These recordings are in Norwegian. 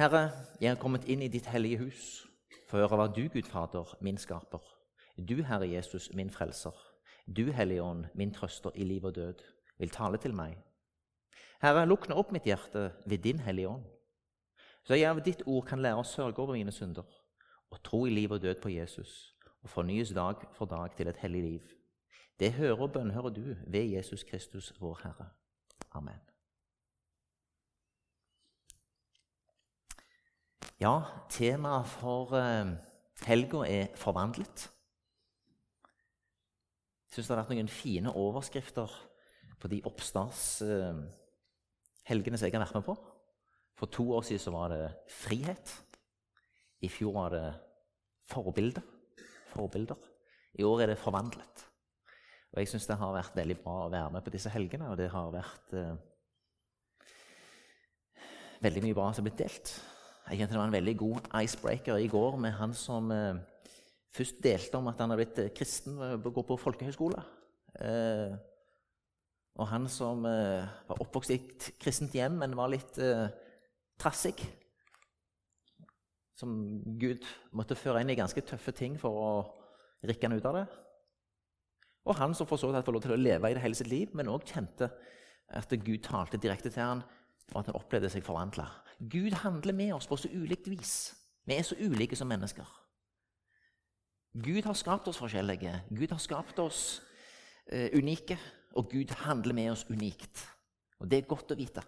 Herre, jeg er kommet inn i ditt hellige hus for å høre hva du, Gud Fader, min skaper, du, Herre Jesus, min frelser, du, Hellige Ånd, min trøster i liv og død, vil tale til meg. Herre, lukk nå opp mitt hjerte ved din Hellige Ånd, så jeg av ditt ord kan lære å sørge over mine synder og tro i liv og død på Jesus og fornyes dag for dag til et hellig liv. Det hører og bønnhører du ved Jesus Kristus, vår Herre. Amen. Ja, temaet for uh, helga er 'forvandlet'. Jeg syns det har vært noen fine overskrifter på de oppstartshelgene uh, som jeg har vært med på. For to år siden var det 'frihet'. I fjor var det 'forbilder'. forbilder. I år er det 'forvandlet'. Og jeg syns det har vært veldig bra å være med på disse helgene, og det har vært eh, veldig mye bra som er blitt delt. Jeg kjente det var en veldig god icebreaker i går med han som eh, først delte om at han har blitt kristen kristen og går på folkehøyskole. Eh, og han som eh, var oppvokst i et kristent hjem, men var litt eh, trassig. Som Gud måtte føre inn i ganske tøffe ting for å rikke han ut av det. Og han som for så vidt fått lov til å leve i det hele sitt liv, men òg kjente at Gud talte direkte til han, og at han opplevde seg forvandla. Gud handler med oss på så ulikt vis. Vi er så ulike som mennesker. Gud har skapt oss forskjellige. Gud har skapt oss uh, unike. Og Gud handler med oss unikt. Og det er godt å vite.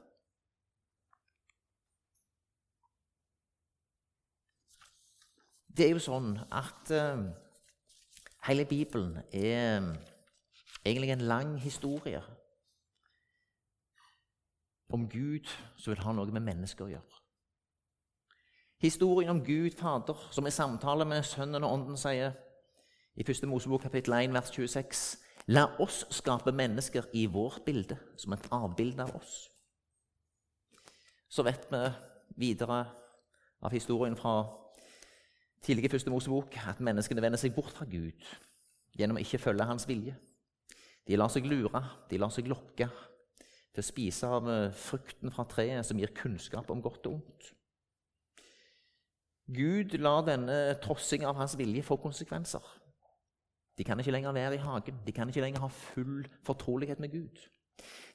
Det er jo sånn at uh, hele Bibelen er um, egentlig en lang historie om Gud som vil ha noe med mennesker å gjøre. Historien om Gud Fader, som i samtale med Sønnen og Ånden sier i 1. Mosebok kapittel 1, vers 26.: La oss skape mennesker i vårt bilde, som et avbilde av oss. Så vet vi videre av historien fra tidligere første Mosebok at menneskene vender seg bort fra Gud gjennom å ikke følge hans vilje. De lar seg lure, de lar seg lokke til å spise av eh, frukten fra treet som gir kunnskap om godt og ondt. Gud lar denne trossing av hans vilje få konsekvenser. De kan ikke lenger være i hagen, de kan ikke lenger ha full fortrolighet med Gud.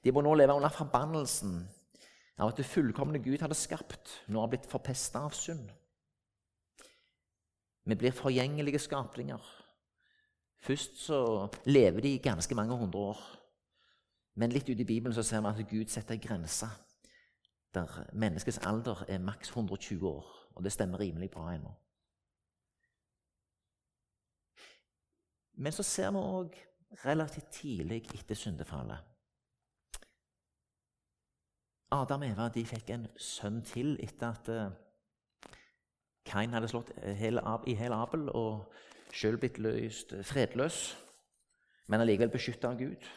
De må nå leve under forbannelsen av at det fullkomne Gud hadde skapt, nå har blitt forpesta av synd. Vi blir forgjengelige skapninger. Først så lever de ganske mange hundre år. Men litt ute i Bibelen så ser vi at Gud setter grenser der menneskets alder er maks 120 år. Og det stemmer rimelig bra ennå. Men så ser vi òg relativt tidlig etter syndefallet Adam og Eva de fikk en sønn til etter at eh, Kain hadde slått i hele Abel og sjøl blitt løst fredløs, men allikevel beskytta av Gud.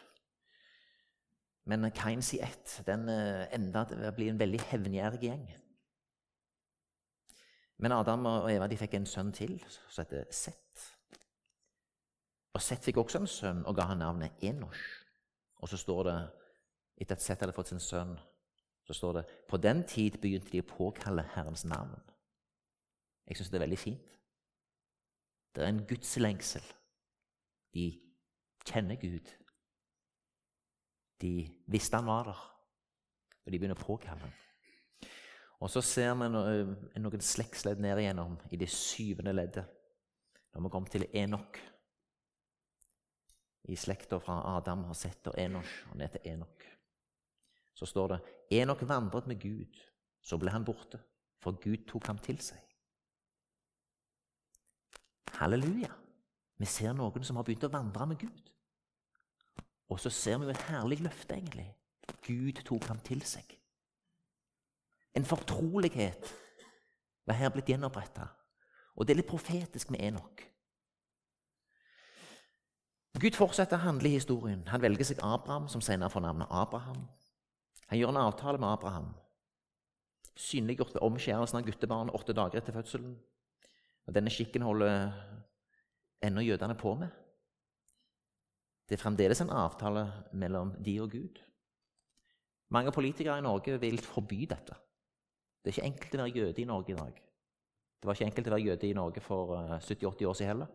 Men Kains i ett den eh, enda til å bli en veldig hevngjerrig gjeng. Men Adam og Eva de fikk en sønn til som heter Seth. Og Seth fikk også en sønn og ga han navnet Enosh. Og så står det, etter at Seth hadde fått sin sønn, så står det på den tid begynte de å påkalle Herrens navn. Jeg syns det er veldig fint. Det er en gudslengsel. De kjenner Gud. De visste han var der, og de begynner å påkalle ham. Og så ser vi noen slektsledd ned igjennom i det syvende leddet. Når vi kommer til Enok. I slekta fra Adam har sett og Enosh ned til Enok. Så står det Enok vandret med Gud. Så ble han borte, for Gud tok ham til seg. Halleluja! Vi ser noen som har begynt å vandre med Gud. Og så ser vi jo et herlig løfte, egentlig. Gud tok ham til seg. En fortrolighet var her blitt gjenoppretta. Og det er litt profetisk med Enok. Gud fortsetter å handle i historien. Han velger seg Abraham, som senere får navnet Abraham. Han gjør en avtale med Abraham, synliggjort ved omskjærelsen av guttebarnet åtte dager etter fødselen. Og Denne skikken holder ennå jødene på med. Det er fremdeles en avtale mellom de og Gud. Mange politikere i Norge vil forby dette. Det er ikke enkelt å være jøde i Norge i dag. Det var ikke enkelt å være jøde i Norge for 70-80 år siden heller.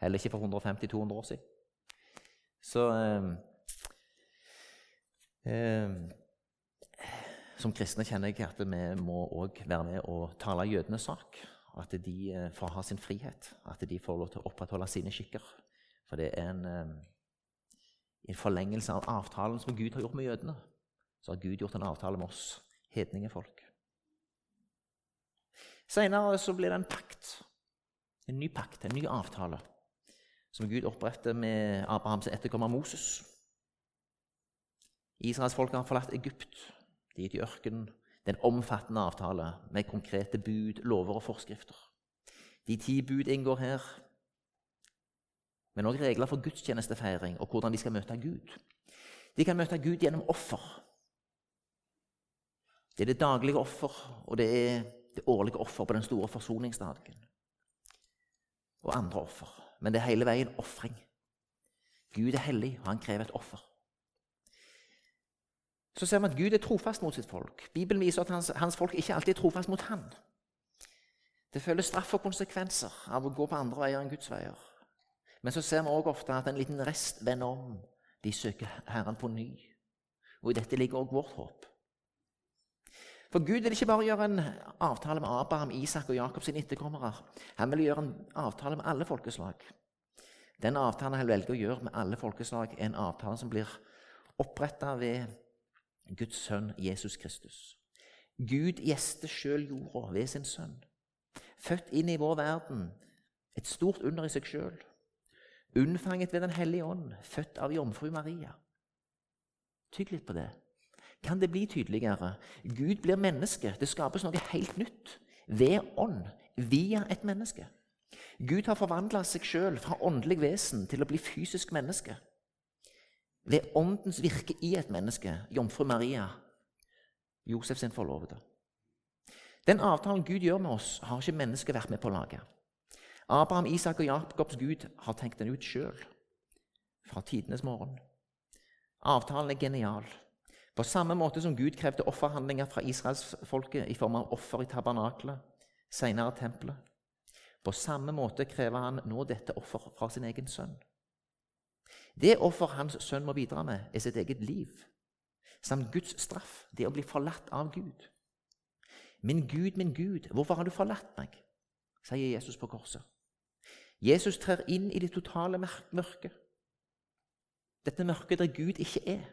Heller ikke for 150-200 år siden. Så eh, eh, Som kristne kjenner jeg at vi må òg være med og tale jødenes sak. At de eh, får ha sin frihet, at de får lov til å opprettholde sine skikker. For det er en, eh, en forlengelse av avtalen som Gud har gjort med jødene. Så har Gud gjort en avtale med oss hedningefolk. Senere så blir det en pakt, en ny pakt, en ny avtale, som Gud oppretter med Abrahams etterkommer Moses. Israels folk har forlatt Egypt. De gikk i ørkenen. Det er en omfattende avtale med konkrete bud, lover og forskrifter. De ti bud inngår her, men òg regler for gudstjenestefeiring og hvordan de skal møte Gud. De kan møte Gud gjennom offer. Det er det daglige offer, og det er det årlige offer på den store forsoningsdagen. Og andre offer. Men det er hele veien ofring. Gud er hellig, og han krever et offer. Så ser vi at Gud er trofast mot sitt folk. Bibelen viser at hans, hans folk ikke alltid er trofast mot han. Det følger straff og konsekvenser av å gå på andre veier enn Guds veier. Men så ser vi òg ofte at en liten rest vender om. De søker Herren på ny. Og i dette ligger òg vårt håp. For Gud vil ikke bare gjøre en avtale med Abraham, Isak og Jakob sine etterkommere. Han vil gjøre en avtale med alle folkeslag. Den avtalen han velger å gjøre med alle folkeslag, er en avtale som blir oppretta ved Guds sønn Jesus Kristus. Gud gjester sjøl jorda ved sin sønn. Født inn i vår verden, et stort under i seg sjøl. Unnfanget ved Den hellige ånd, født av jomfru Maria. Tygg litt på det. Kan det bli tydeligere? Gud blir menneske. Det skapes noe helt nytt ved ånd, via et menneske. Gud har forvandla seg sjøl fra åndelig vesen til å bli fysisk menneske. Ved åndens virke i et menneske, jomfru Maria, Josef sin forlovede. Den avtalen Gud gjør med oss, har ikke mennesket vært med på å lage. Abraham, Isak og Jakobs Gud har tenkt den ut sjøl, fra tidenes morgen. Avtalen er genial. På samme måte som Gud krevde offerhandlinger fra israelsfolket i form av offer i tabernaklet, senere tempelet. På samme måte krever han nå dette offer fra sin egen sønn. Det offer hans sønn må bidra med, er sitt eget liv, samt Guds straff, det å bli forlatt av Gud. Min Gud, min Gud, hvorfor har du forlatt meg? sier Jesus på korset. Jesus trer inn i det totale mørket. Dette mørket der Gud ikke er.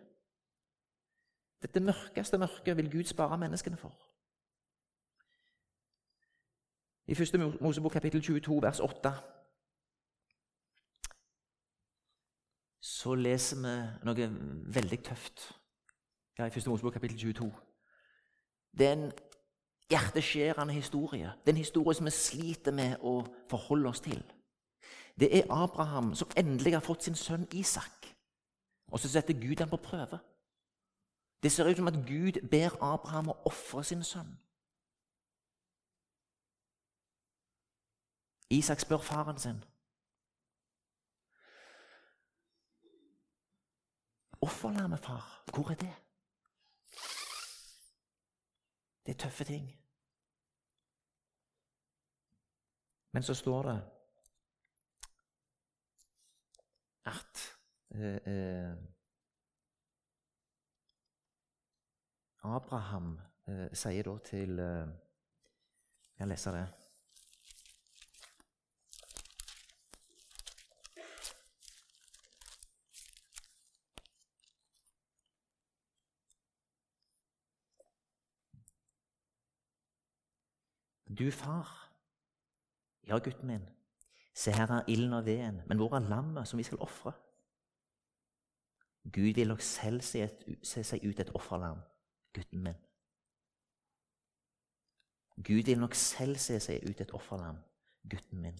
Dette mørkeste mørket vil Gud spare menneskene for. I 1. Mosebok kapittel 22, vers 8 så leser vi noe veldig tøft ja, i 1. Mosebok kapittel 22. Det er en hjerteskjærende historie. Det er en historie som vi sliter med å forholde oss til. Det er Abraham som endelig har fått sin sønn Isak. Og så setter Gud ham på prøve. Det ser ut som at Gud ber Abraham å ofre sin sønn. Isak spør faren sin. Offerlammet, far, hvor er det? Det er tøffe ting. Men så står det at eh, eh, Abraham eh, sier da til eh, Jeg leser det. Du, far, ja, gutten min, se her er ilden og veden, men hvor er lammet som vi skal ofre? Gud vil nok selv se, et, se seg ut et offerlam gutten min. Gud vil nok selv se seg ut et offerlam, gutten min.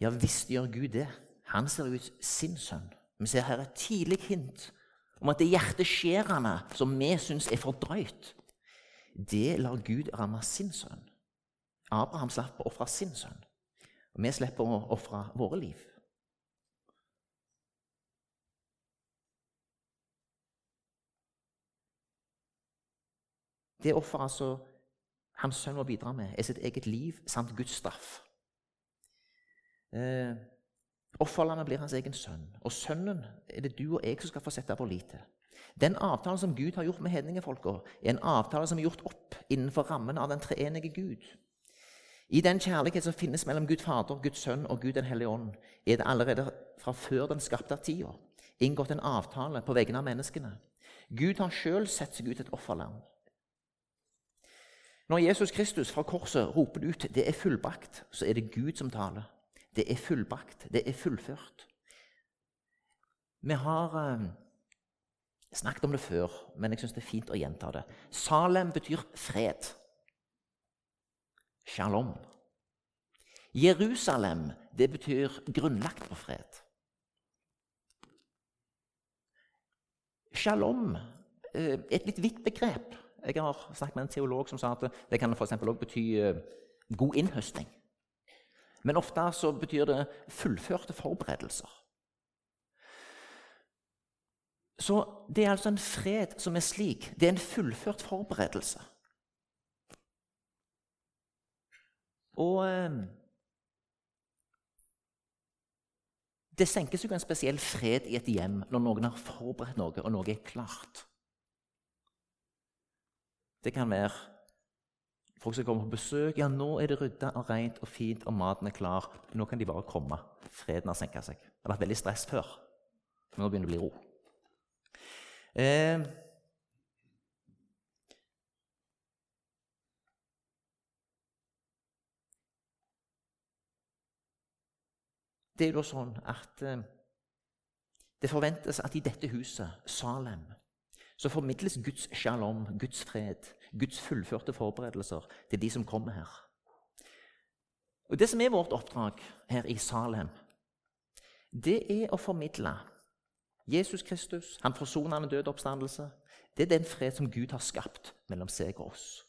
Ja visst gjør Gud det. Han ser ut sin sønn. Vi ser her et tidlig hint om at det hjerteskjærende som vi syns er for drøyt, det lar Gud ramme sin sønn. Abraham slapp å ofre sin sønn, og vi slipper å ofre våre liv. Det offeret altså hans sønn må bidra med, er sitt eget liv samt Guds straff. Eh, Offerlammet blir hans egen sønn, og sønnen er det du og jeg som skal få sette vår lit til. Den avtalen som Gud har gjort med hedningefolka, er en avtale som er gjort opp innenfor rammen av den treenige Gud. I den kjærlighet som finnes mellom Gud Fader, Guds Sønn og Gud den hellige ånd, er det allerede fra før den skapte tida inngått en avtale på vegne av menneskene. Gud har sjøl sett seg ut et offerlam. Når Jesus Kristus fra korset roper ut 'det er fullbrakt', så er det Gud som taler. Det er fullbrakt. Det er fullført. Vi har eh, snakket om det før, men jeg syns det er fint å gjenta det. Salem betyr fred. Shalom. Jerusalem, det betyr grunnlagt på fred. Shalom eh, et litt vidt begrep. Jeg har snakket med en teolog som sa at det kan for også bety eh, god innhøsting. Men ofte så betyr det fullførte forberedelser. Så det er altså en fred som er slik. Det er en fullført forberedelse. Og eh, Det senkes jo en spesiell fred i et hjem når noen har forberedt noe, og noe er klart. Det kan være folk som kommer på besøk. Ja, nå er det rydda og rent og fint, og maten er klar. Nå kan de bare komme. Freden har senka seg. Det har vært veldig stress før. Men nå begynner det å bli ro. Eh, det er jo sånn at eh, det forventes at i dette huset, Salem, så formidles Guds shalom, Guds fred, Guds fullførte forberedelser til de som kommer her. Og Det som er vårt oppdrag her i Salem, det er å formidle Jesus Kristus, han forsonende død oppstandelse. Det er den fred som Gud har skapt mellom seg og oss.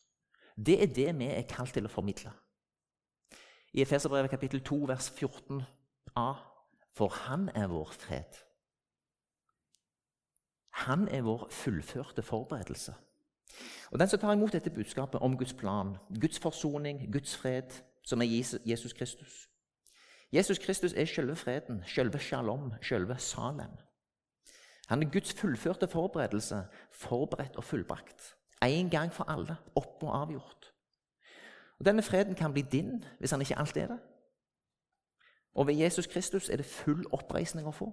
Det er det vi er kalt til å formidle. I Efeserbrevet kapittel 2, vers 14 A. For han er vår fred. Han er vår fullførte forberedelse. Og Den som tar imot dette budskapet om Guds plan, Guds forsoning, Guds fred, som er Jesus Kristus Jesus Kristus er selve freden, selve shalom, selve Salem. Han er Guds fullførte forberedelse, forberedt og fullbrakt. En gang for alle, opp og avgjort. Og Denne freden kan bli din hvis han ikke alt er det. Og ved Jesus Kristus er det full oppreisning å få.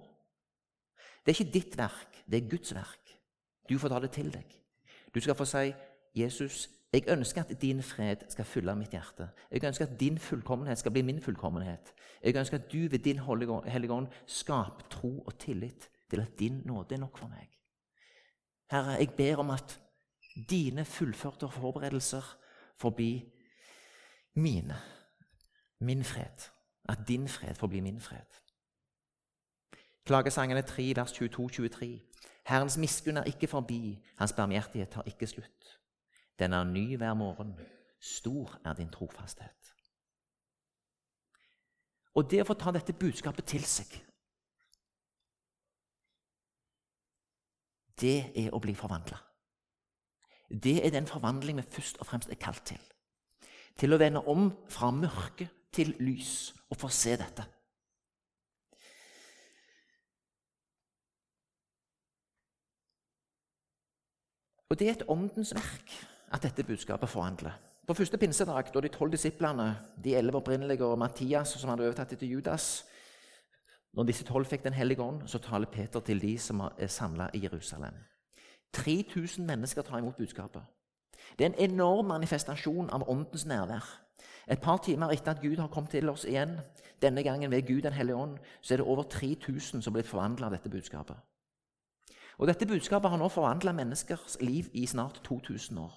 Det er ikke ditt verk, det er Guds verk. Du får ta det til deg. Du skal få si, 'Jesus, jeg ønsker at din fred skal fylle mitt hjerte.' 'Jeg ønsker at din fullkommenhet skal bli min fullkommenhet.' 'Jeg ønsker at du ved din Hellige Ånd skaper tro og tillit til at din nåde er nok for meg.' Herre, jeg ber om at dine fullførte forberedelser får bli mine, min fred. At din fred får bli min fred. Klagesangene 3, vers 22-23. Herrens miskunn er ikke forbi, hans barmhjertighet tar ikke slutt. Den er ny hver morgen, stor er din trofasthet. Og det å få ta dette budskapet til seg, det er å bli forvandla. Det er den forvandling vi først og fremst er kalt til. Til å vende om fra mørke til lys og få se dette. Og Det er et åndens verk at dette budskapet forhandler. På første pinsedag, da de tolv disiplene, de elleve opprinnelige og Mattias, som hadde overtatt etter Judas Når disse tolv fikk Den hellige ånd, så taler Peter til de som er samla i Jerusalem. 3000 mennesker tar imot budskapet. Det er en enorm manifestasjon av åndens nærvær. Et par timer etter at Gud har kommet til oss igjen, denne gangen ved Gud den hellige ånd, så er det over 3000 som blir forvandla av dette budskapet. Og Dette budskapet har nå forvandla menneskers liv i snart 2000 år.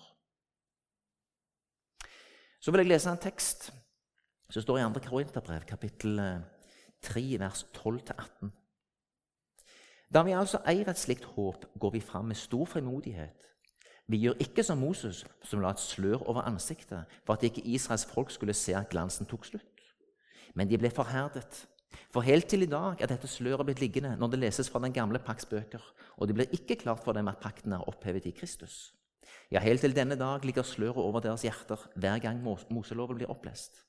Så vil jeg lese en tekst som står i 2. Korinterbrev, kapittel 3, eh, vers 12-18. Da vi altså eier et slikt håp, går vi fram med stor frimodighet vi gjør ikke som Moses, som la et slør over ansiktet for at ikke Israels folk skulle se at glansen tok slutt. Men de ble forherdet. For helt til i dag er dette sløret blitt liggende når det leses fra den gamle pakts bøker, og det blir ikke klart for dem at pakten er opphevet i Kristus. Ja, helt til denne dag ligger sløret over deres hjerter hver gang Moseloven blir opplest.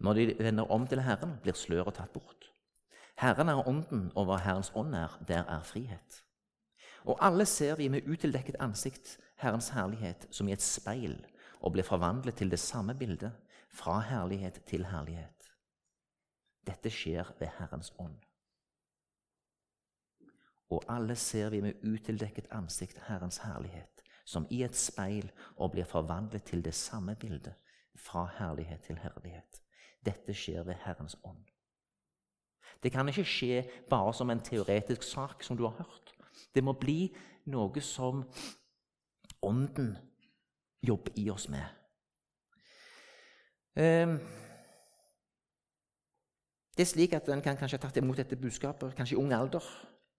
Når de vender om til Herren, blir sløret tatt bort. Herren er ånden, og hva Herrens ånd er, der er frihet. Og alle ser vi med utildekket ansikt Herrens herlighet som i et speil, og blir forvandlet til det samme bildet, fra herlighet til herlighet. Dette skjer ved Herrens ånd. Og alle ser vi med utildekket ansikt Herrens herlighet, som i et speil, og blir forvandlet til det samme bildet, fra herlighet til herlighet. Dette skjer ved Herrens ånd. Det kan ikke skje bare som en teoretisk sak som du har hørt. Det må bli noe som Ånden jobber i oss med. Ehm, det er slik at En kan kanskje ha tatt imot dette budskapet kanskje i ung alder,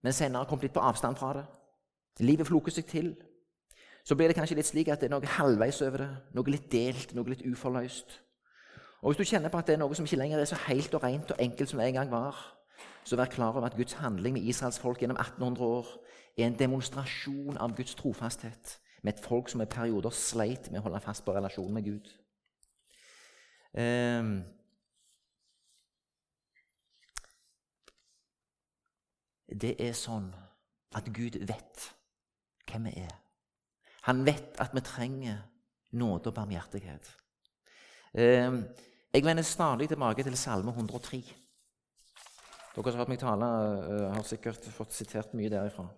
men senere kommet litt på avstand fra det. Livet floker seg til. Så blir det kanskje litt slik at det er noe halvveis over det, noe litt delt, noe litt uforløst. Og Hvis du kjenner på at det er noe som ikke lenger er så helt og rent og enkelt som det en gang var, så vær klar over at Guds handling med Israels folk gjennom 1800 år er en demonstrasjon av Guds trofasthet med et folk som i perioder sleit med å holde fast på relasjonen med Gud. Um, det er sånn at Gud vet hvem vi er. Han vet at vi trenger nåde og barmhjertighet. Um, jeg vender stadig tilbake til Salme 103. Dere som har hørt meg tale, uh, har sikkert fått sitert mye derifra.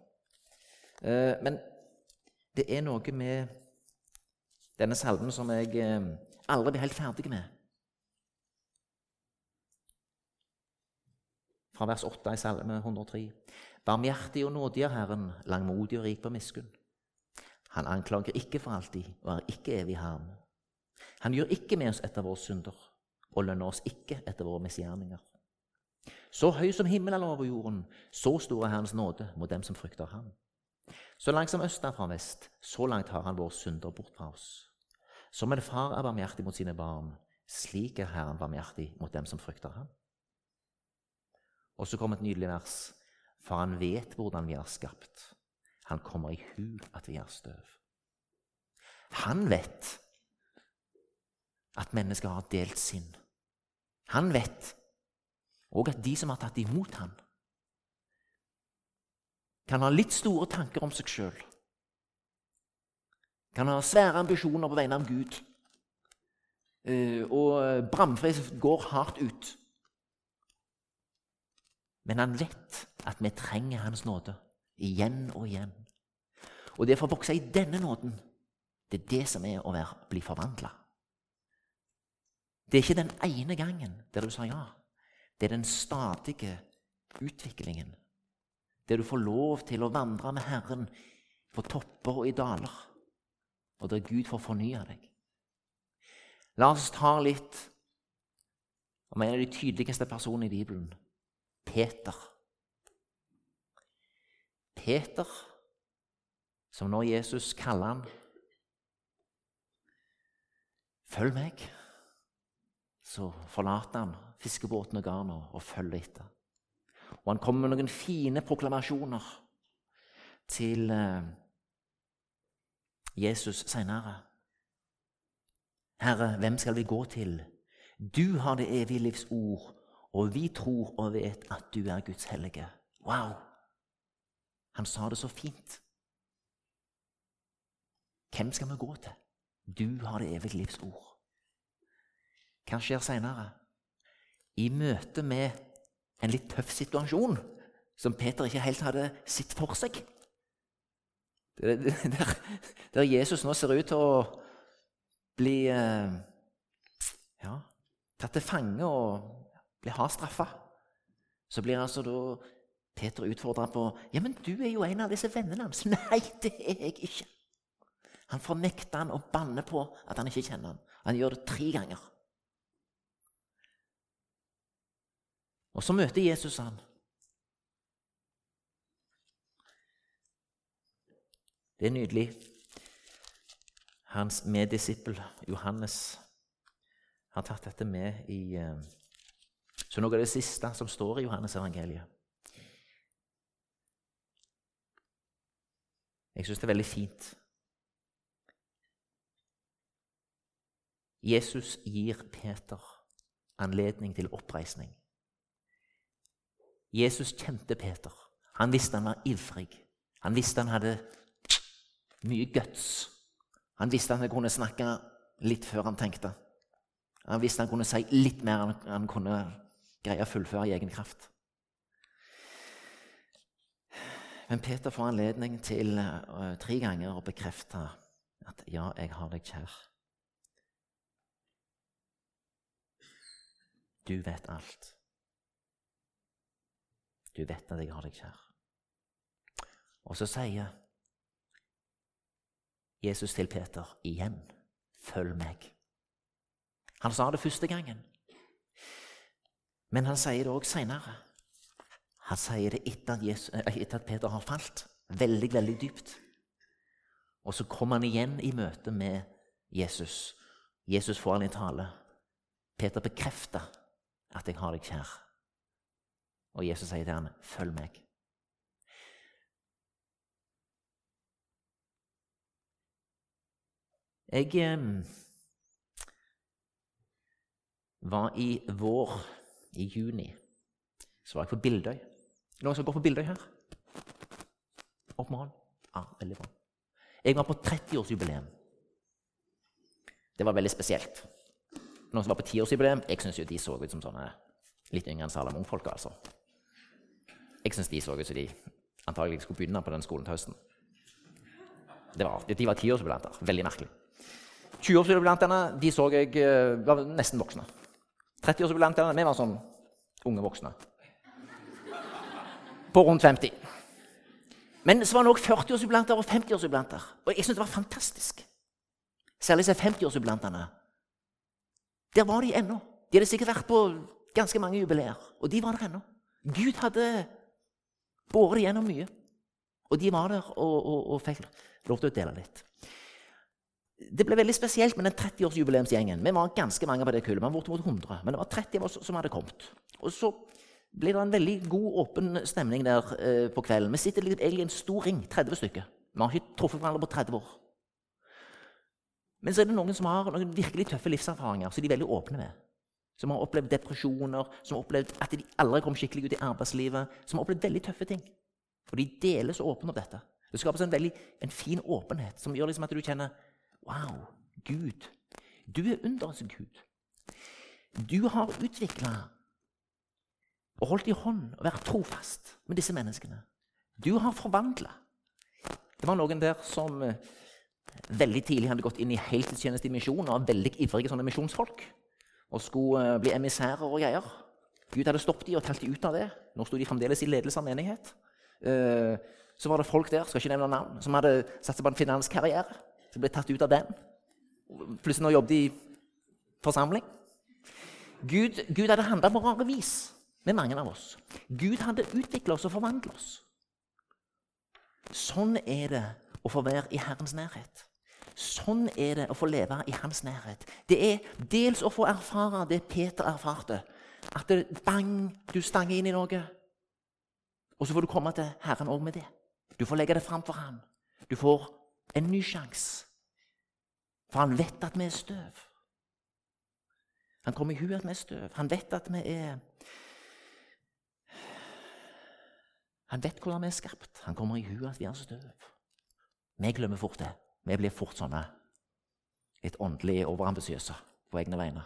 Uh, men det er noe med denne salmen som jeg uh, aldri blir helt ferdig med. Fra vers 8 i Salme 103. Barmhjertig og nådig er Herren, langmodig og rik på miskunn. Han anklager ikke for alltid og er ikke evig harm. Han gjør ikke med oss etter våre synder og lønner oss ikke etter våre misgjerninger. Så høy som himmelen over jorden, så stor er Herrens nåde mot dem som frykter ham. Så langt som øst er fra vest, så langt har han våre synder bort fra oss. Som en far er barmhjertig mot sine barn, slik er Herren barmhjertig mot dem som frykter ham. Og så kommer et nydelig vers, for han vet hvordan vi er skapt. Han kommer i hu at vi er støv. Han vet at mennesker har delt sinn. Han vet òg at de som har tatt imot ham, kan ha litt store tanker om seg sjøl. Kan ha svære ambisjoner på vegne av Gud. Eh, og Bramfrid går hardt ut. Men han vet at vi trenger Hans nåde igjen og igjen. Og det å vokse i denne nåden det er det som er å være, bli forvandla. Det er ikke den ene gangen der du sa ja. Det er den stadige utviklingen. Der du får lov til å vandre med Herren på topper og i daler. Og der Gud får fornya deg. La oss ta litt om en av de tydeligste personene i Bibelen Peter. Peter, som når Jesus kaller han Følg meg. Så forlater han fiskebåten og garnet og følger etter. Og han kommer med noen fine proklamasjoner til eh, Jesus seinere. Herre, hvem skal vi gå til? Du har det evige livs ord, og vi tror og vet at du er Guds hellige. Wow! Han sa det så fint. Hvem skal vi gå til? Du har det evige livs ord. Hva skjer seinere? I møte med en litt tøff situasjon som Peter ikke helt hadde sett for seg. Der, der Jesus nå ser ut til å bli eh, ja, tatt til fange og bli hardt straffa, så blir altså da Peter utfordra på ja, men du er jo en av disse vennene hans. Nei, det er jeg ikke. Han fornekter han og banner på at han ikke kjenner han. Han gjør det tre ganger. Og så møter Jesus han. Det er nydelig. Hans meddisippel Johannes har tatt dette med i eh, Så noe av det siste som står i Johannes evangeliet. Jeg syns det er veldig fint. Jesus gir Peter anledning til oppreisning. Jesus kjente Peter. Han visste han var ivrig. Han visste han hadde mye guts. Han visste han kunne snakke litt før han tenkte. Han visste han kunne si litt mer enn han kunne greie å fullføre i egen kraft. Men Peter får anledning til uh, tre ganger å bekrefte at 'ja, jeg har deg kjær'. Du vet alt. Du vet at jeg har deg kjær. Og så sier Jesus til Peter igjen, 'Følg meg'. Han sa det første gangen, men han sier det òg seinere. Han sier det etter at, Jesus, eh, etter at, Peter har falt, veldig, veldig dypt. Og så kommer han igjen i møte med Jesus. Jesus får han i tale. Peter bekrefter at 'jeg har deg kjær'. Og Jesus sier til ham, 'Følg meg'. Jeg eh, var i vår, i juni, så var jeg på Bildøy. Noen som går på Bildøy her? Opp med hånden. Ja, veldig bra. Jeg var på 30-årsjubileum. Det var veldig spesielt. Noen som var på 10-årsjubileum Jeg syns de så ut som sånne litt yngre enn Salamon-folka. altså. Jeg syns de så ut som de antagelig skulle begynne på den skolen til høsten. Det var, de var tiårsjubilanter. Veldig merkelig. 20-årsjubilantene de så jeg eh, var nesten voksne. 30-årsjubilantene vi var sånn unge voksne. På rundt 50. Men så var det òg 40-årsjubilanter og 50-årsjubilanter. Og jeg syntes det var fantastisk. Særlig disse 50-årsjubilantene. Der var de ennå. De hadde sikkert vært på ganske mange jubileer, og de var der ennå. Gud hadde båret gjennom mye, og de var der og, og, og fikk lov til å dele litt. Det ble veldig spesielt med den 30-årsjubileumsgjengen. Vi var ganske mange på det kullet, men bortimot 100. Men det var 30 av oss som hadde kommet. Og så ble det en veldig god, åpen stemning der eh, på kvelden. Vi sitter egentlig i en stor ring, 30 stykker. Vi har ikke truffet hverandre på 30 år. Men så er det noen som har noen virkelig tøffe livserfaringer som de er veldig åpne med. Som har opplevd depresjoner, som har opplevd at de aldri kom skikkelig ut i arbeidslivet. Som har opplevd veldig tøffe ting. Og de deler så åpent om dette. Det skapes en veldig en fin åpenhet som gjør liksom at du kjenner Wow, Gud. Du er underens Gud. Du har utvikla og holdt i hånd og vært trofast med disse menneskene. Du har forvandla. Det var noen der som eh, veldig tidlig hadde gått inn i heltidstjeneste i misjon og var veldig ivrige sånne misjonsfolk. Og skulle eh, bli emissærer og greier. Gud hadde stoppet dem og talt dem ut av det. Nå sto de fremdeles i ledelse av menighet. Eh, så var det folk der skal ikke nevne navn, som hadde satt seg på en finanskarriere. Som ble tatt ut av den. Plutselig nå jobbet de i forsamling. Gud, Gud hadde handla på rare vis med mange av oss. Gud hadde utvikla oss og forvandla oss. Sånn er det å få være i Herrens nærhet. Sånn er det å få leve i hans nærhet. Det er dels å få erfare det Peter erfarte. At det, bang, du stanger inn i noe. Og så får du komme til Herren òg med det. Du får legge det fram for ham. Du får en ny sjanse. For han vet at vi er støv. Han kommer i huet at vi er støv. Han vet at vi er Han vet hvordan vi er skapt. Han kommer i huet at vi er støv. Vi glemmer fort det. Vi blir fort sånne litt åndelig overambisiøse på egne vegne.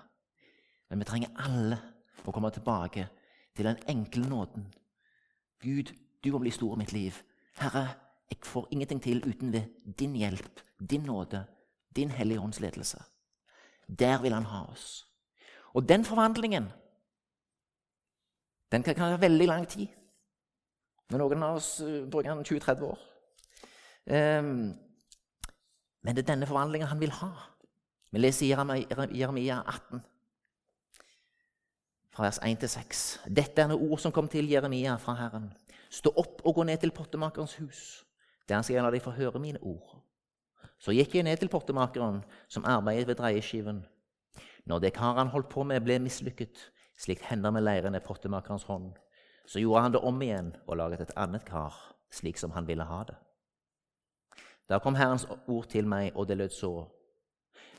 Men vi trenger alle å komme tilbake til den enkle nåden. Gud, du må bli stor i mitt liv. Herre, jeg får ingenting til uten ved din hjelp, din nåde, din Hellige Ånds ledelse. Der vil han ha oss. Og den forvandlingen den kan, ta veldig lang tid. Men noen av oss uh, bruker den 20-30 år. Um, men det er denne forvandlingen han vil ha. Vi leser Jeremia 18, fra vers 1-6. Dette er noen ord som kom til Jeremia fra Herren. Stå opp og gå ned til pottemakerens hus, der skal la deg få høre mine ord. Så gikk jeg ned til pottemakeren, som arbeidet ved dreieskiven. Når det karet han holdt på med, ble mislykket, slik hender med leirene i pottemakerens hånd, så gjorde han det om igjen og laget et annet kar, slik som han ville ha det. Da kom Herrens ord til meg, og det lød så.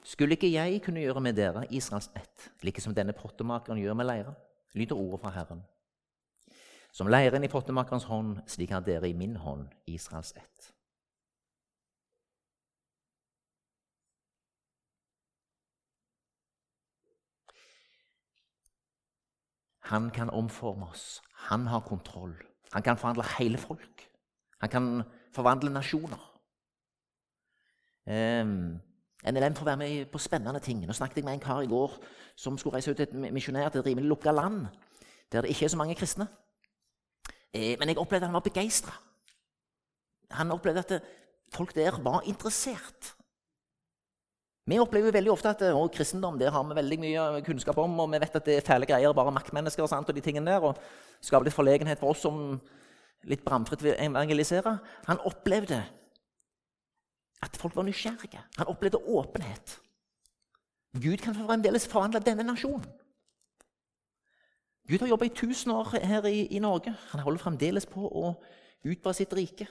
Skulle ikke jeg kunne gjøre med dere Israels ett, like som denne pottemakeren gjør med leira? lyder ordet fra Herren. Som leiren i pottemakerens hånd, slik har dere i min hånd Israels ett. Han kan omforme oss. Han har kontroll. Han kan forvandle hele folk. Han kan forvandle nasjoner. NLM får være med på spennende ting. Nå snakket jeg med en kar i går som skulle reise ut til et misjonær til et rimelig lukka land der det ikke er så mange kristne. Eh, men jeg opplevde at han var begeistra. Han opplevde at folk der var interessert. Vi opplever veldig ofte at å, kristendom det har vi veldig mye kunnskap om, og vi vet at det er fæle greier, bare maktmennesker og, sant, og de tingene der, og skaper litt forlegenhet for oss som litt bramfritt vil evangelisere. Han opplevde at folk var nysgjerrige. Han opplevde åpenhet. Gud kan fremdeles forvandle denne nasjonen. Gud har jobba i tusen år her i, i, Norge. Han holder fremdeles på å utbre sitt rike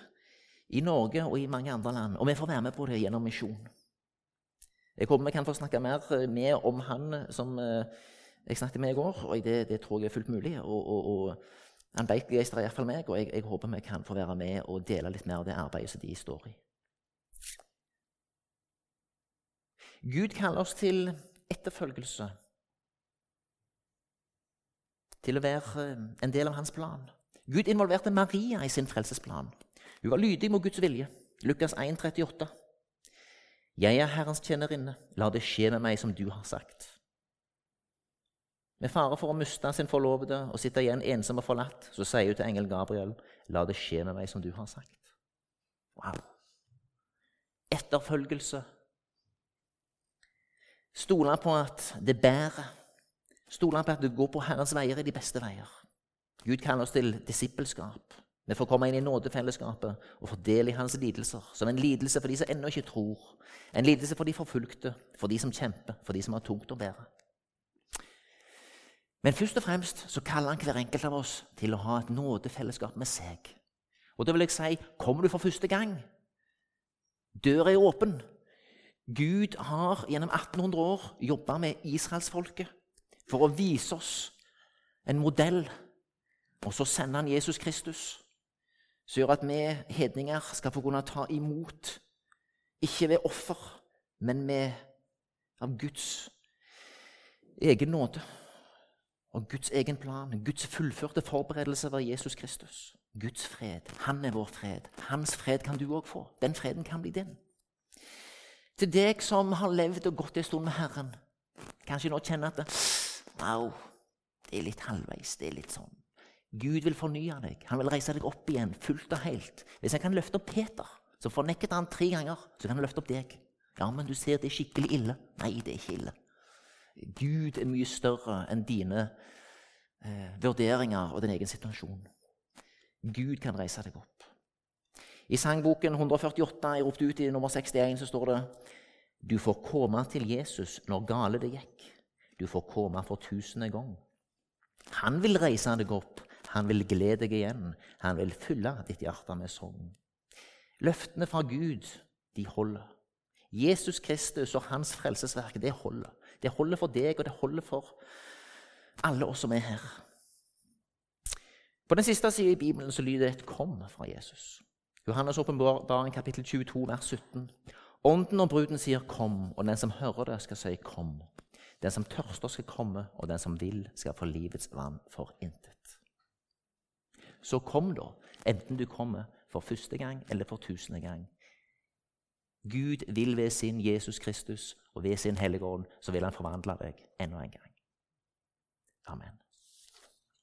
i Norge og i mange andre land. Og vi får være med på det gjennom misjon. Jeg håper vi kan få snakke mer eh, med om han som eh, jeg snakket med i går. og Det, det tror jeg er fullt mulig. Og, og, og Han begeistrer iallfall meg, og jeg, jeg håper vi kan få være med og dele litt mer av det arbeidet som de står i. Gud kaller oss til etterfølgelse. Til å være eh, en del av hans plan. Gud involverte Maria i sin frelsesplan. Hun var lydig mot Guds vilje. Lukas 1, 38. Jeg er Herrens tjenerinne. La det skje med meg som du har sagt. Med fare for å miste sin forlovede og sitte igjen ensom og forlatt, så sier hun til engel Gabriel, la det skje med meg som du har sagt. Wow. Etterfølgelse Stole på at det bærer. Stole på at du går på Herrens veier i de beste veier. Gud kaller oss til disippelskap. Vi får komme inn i nådefellesskapet og få del i hans lidelser. Som en lidelse for de som ennå ikke tror. En lidelse for de forfulgte, for de som kjemper, for de som har tungt å bære. Men først og fremst så kaller han hver enkelt av oss til å ha et nådefellesskap med seg. Og da vil jeg si kommer du for første gang? Døra er åpen. Gud har gjennom 1800 år jobba med israelsfolket for å vise oss en modell. Og så sender han Jesus Kristus, som gjør at vi hedninger skal få kunne ta imot, ikke ved offer, men med av Guds egen nåde og Guds egen plan. Guds fullførte forberedelse var Jesus Kristus. Guds fred. Han er vår fred. Hans fred kan du òg få. Den freden kan bli din. Til deg som har levd og gått en stund med Herren. Kanskje nå kjenner at Au, det er litt halvveis. Det er litt sånn. Gud vil fornye deg. Han vil reise deg opp igjen fullt og helt. Hvis han kan løfte opp Peter, så fornekket han tre ganger, så kan han løfte opp deg. Ja, men du ser det er skikkelig ille. Nei, det er ikke ille. Gud er mye større enn dine eh, vurderinger og din egen situasjon. Gud kan reise deg opp. I sangboken 148 jeg ropte ut i nummer 61, så står det Du får komme til Jesus når gale det gikk. Du får komme for tusende gang. Han vil reise deg opp, han vil glede deg igjen, han vil fylle ditt hjerte med sang. Løftene fra Gud, de holder. Jesus Kristus og hans frelsesverk, det holder. Det holder for deg, og det holder for alle oss som er her. På den siste siden i Bibelen så lyder det et 'kom' fra Jesus. Johannes' åpenbaring, kapittel 22, vers 17. Ånden og bruden sier 'kom', og den som hører det, skal si 'kom'. Den som tørster, skal komme, og den som vil, skal få livets vann for intet. Så kom, da, enten du kommer for første gang eller for tusende gang. Gud vil ved sin Jesus Kristus og ved sin Hellige Ånd så vil han forvandle deg enda en gang. Amen.